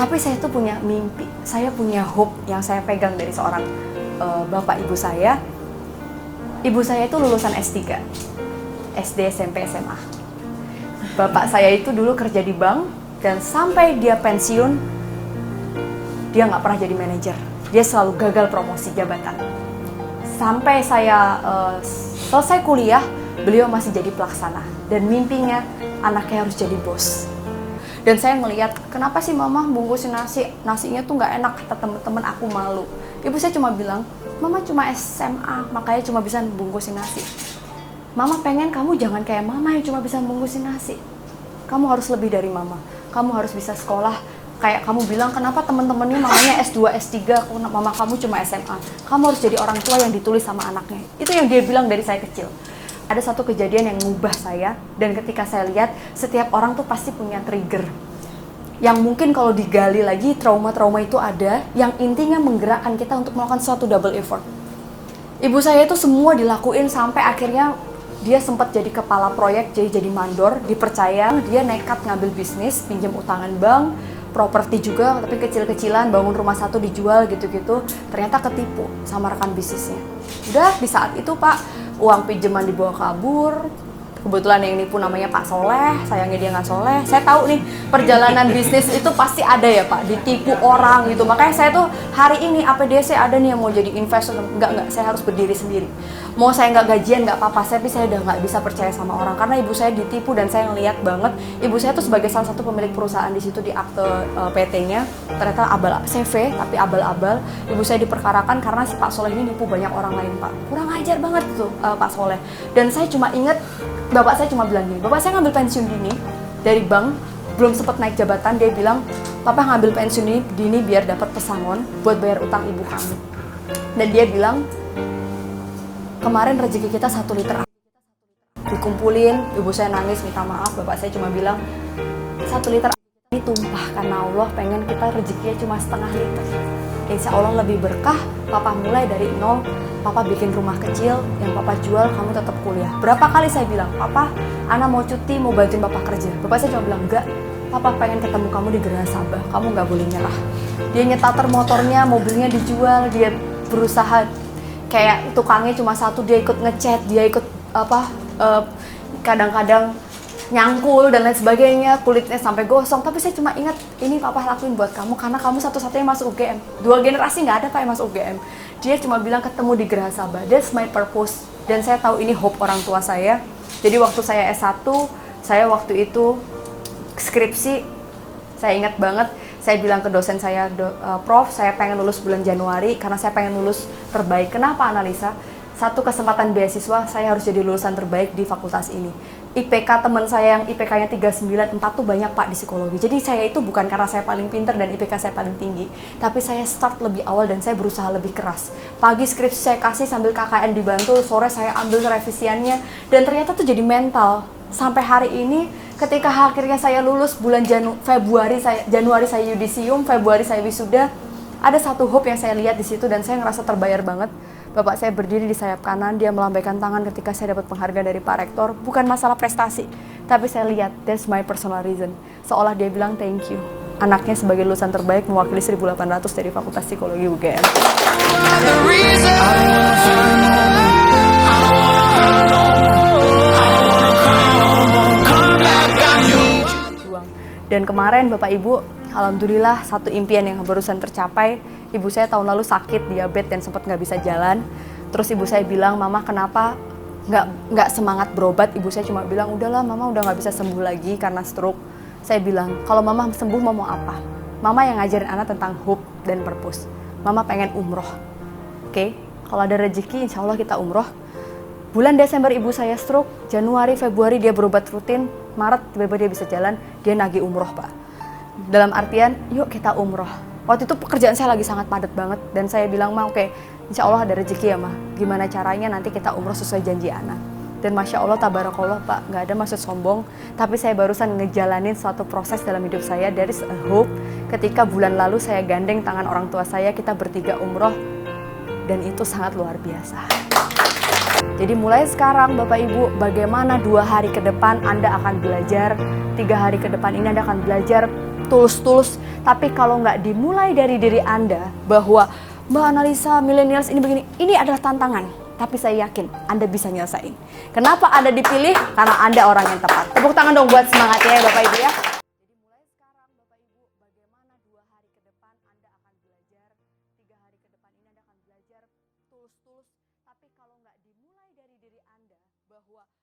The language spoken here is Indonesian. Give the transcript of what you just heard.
Tapi saya tuh punya mimpi, saya punya hope yang saya pegang dari seorang uh, bapak ibu saya. Ibu saya itu lulusan S3, SD, SMP, SMA. Bapak saya itu dulu kerja di bank dan sampai dia pensiun, dia nggak pernah jadi manajer. Dia selalu gagal promosi jabatan. Sampai saya uh, selesai kuliah, beliau masih jadi pelaksana dan mimpinya anaknya harus jadi bos dan saya ngelihat kenapa sih mama bungkusin nasi? Nasinya tuh nggak enak kata temen-temen aku malu. Ibu saya cuma bilang mama cuma SMA makanya cuma bisa bungkusin nasi. Mama pengen kamu jangan kayak mama yang cuma bisa bungkusin nasi. Kamu harus lebih dari mama kamu harus bisa sekolah. Kayak kamu bilang kenapa temen-temennya mamanya S2 S3 mama kamu cuma SMA kamu harus jadi orang tua yang ditulis sama anaknya. Itu yang dia bilang dari saya kecil ada satu kejadian yang mengubah saya dan ketika saya lihat setiap orang tuh pasti punya trigger yang mungkin kalau digali lagi trauma-trauma itu ada yang intinya menggerakkan kita untuk melakukan suatu double effort. Ibu saya itu semua dilakuin sampai akhirnya dia sempat jadi kepala proyek, jadi jadi mandor, dipercaya, dia nekat ngambil bisnis, pinjam utangan bank, properti juga, tapi kecil-kecilan, bangun rumah satu dijual gitu-gitu, ternyata ketipu sama rekan bisnisnya. Udah di saat itu Pak, uang pinjaman dibawa kabur, kebetulan yang nipu namanya Pak Soleh, sayangnya dia nggak soleh. Saya tahu nih perjalanan bisnis itu pasti ada ya Pak, ditipu orang gitu. Makanya saya tuh hari ini APDC ada nih yang mau jadi investor, nggak nggak, saya harus berdiri sendiri. Mau saya nggak gajian nggak apa-apa, tapi saya udah nggak bisa percaya sama orang karena ibu saya ditipu dan saya ngeliat banget ibu saya tuh sebagai salah satu pemilik perusahaan di situ di akte uh, eh, PT-nya ternyata abal CV tapi abal-abal ibu saya diperkarakan karena si Pak Soleh ini nipu banyak orang lain Pak. Kurang ajar banget tuh uh, Pak Soleh. Dan saya cuma inget bapak saya cuma bilang gini, bapak saya ngambil pensiun dini dari bank, belum sempat naik jabatan, dia bilang, papa ngambil pensiun dini, dini biar dapat pesangon buat bayar utang ibu kamu. Dan dia bilang, kemarin rezeki kita satu liter dikumpulin, ibu saya nangis minta maaf, bapak saya cuma bilang, satu liter ini tumpah karena Allah pengen kita rezekinya cuma setengah liter. Insya Allah lebih berkah, papa mulai dari nol papa bikin rumah kecil yang papa jual kamu tetap kuliah. Berapa kali saya bilang papa Ana mau cuti mau bantuin papa kerja. Bapak saya cuma bilang enggak papa pengen ketemu kamu di Gerah Sabah. Kamu nggak boleh nyerah. Dia nyetater motornya mobilnya dijual dia berusaha. Kayak tukangnya cuma satu dia ikut ngecat dia ikut apa eh, kadang-kadang nyangkul dan lain sebagainya kulitnya sampai gosong. Tapi saya cuma ingat ini papa lakuin buat kamu karena kamu satu-satunya masuk UGM dua generasi nggak ada pak yang masuk UGM dia cuma bilang ketemu di Geraha Sabah that's my purpose. Dan saya tahu ini hope orang tua saya. Jadi waktu saya S1 saya waktu itu skripsi saya ingat banget saya bilang ke dosen saya uh, prof saya pengen lulus bulan Januari karena saya pengen lulus terbaik. Kenapa analisa satu kesempatan beasiswa saya harus jadi lulusan terbaik di fakultas ini IPK teman saya yang IPK-nya 394 tuh banyak Pak di psikologi. Jadi saya itu bukan karena saya paling pinter dan IPK saya paling tinggi, tapi saya start lebih awal dan saya berusaha lebih keras. Pagi skripsi saya kasih sambil KKN dibantu, sore saya ambil revisiannya dan ternyata tuh jadi mental. Sampai hari ini ketika akhirnya saya lulus bulan Janu Februari saya Januari saya yudisium, Februari saya wisuda, ada satu hope yang saya lihat di situ dan saya ngerasa terbayar banget Bapak saya berdiri di sayap kanan, dia melambaikan tangan ketika saya dapat penghargaan dari Pak Rektor. Bukan masalah prestasi, tapi saya lihat, that's my personal reason. Seolah dia bilang thank you. Anaknya sebagai lulusan terbaik mewakili 1800 dari Fakultas Psikologi UGM. Dan kemarin Bapak Ibu, Alhamdulillah satu impian yang barusan tercapai. Ibu saya tahun lalu sakit diabetes dan sempat nggak bisa jalan. Terus ibu saya bilang mama kenapa nggak nggak semangat berobat? Ibu saya cuma bilang udahlah mama udah nggak bisa sembuh lagi karena stroke. Saya bilang kalau mama sembuh mau mau apa? Mama yang ngajarin anak tentang hope dan purpose. Mama pengen umroh. Oke okay? kalau ada rezeki insya Allah kita umroh. Bulan Desember ibu saya stroke Januari Februari dia berobat rutin Maret tiba-tiba dia bisa jalan dia nagih umroh pak dalam artian yuk kita umroh. Waktu itu pekerjaan saya lagi sangat padat banget dan saya bilang mah oke okay, insya Allah ada rezeki ya mah. Gimana caranya nanti kita umroh sesuai janji anak dan masya Allah tabarakallah pak nggak ada maksud sombong. Tapi saya barusan ngejalanin suatu proses dalam hidup saya dari hope. Ketika bulan lalu saya gandeng tangan orang tua saya kita bertiga umroh dan itu sangat luar biasa. Jadi mulai sekarang Bapak Ibu bagaimana dua hari ke depan Anda akan belajar? Tiga hari ke depan ini Anda akan belajar tulus-tulus. Tapi kalau nggak dimulai dari diri Anda bahwa Mbak Analisa milenials ini begini, ini adalah tantangan. Tapi saya yakin Anda bisa nyelesain. Kenapa Anda dipilih? Karena Anda orang yang tepat. Tepuk tangan dong buat semangatnya ya Bapak Ibu ya.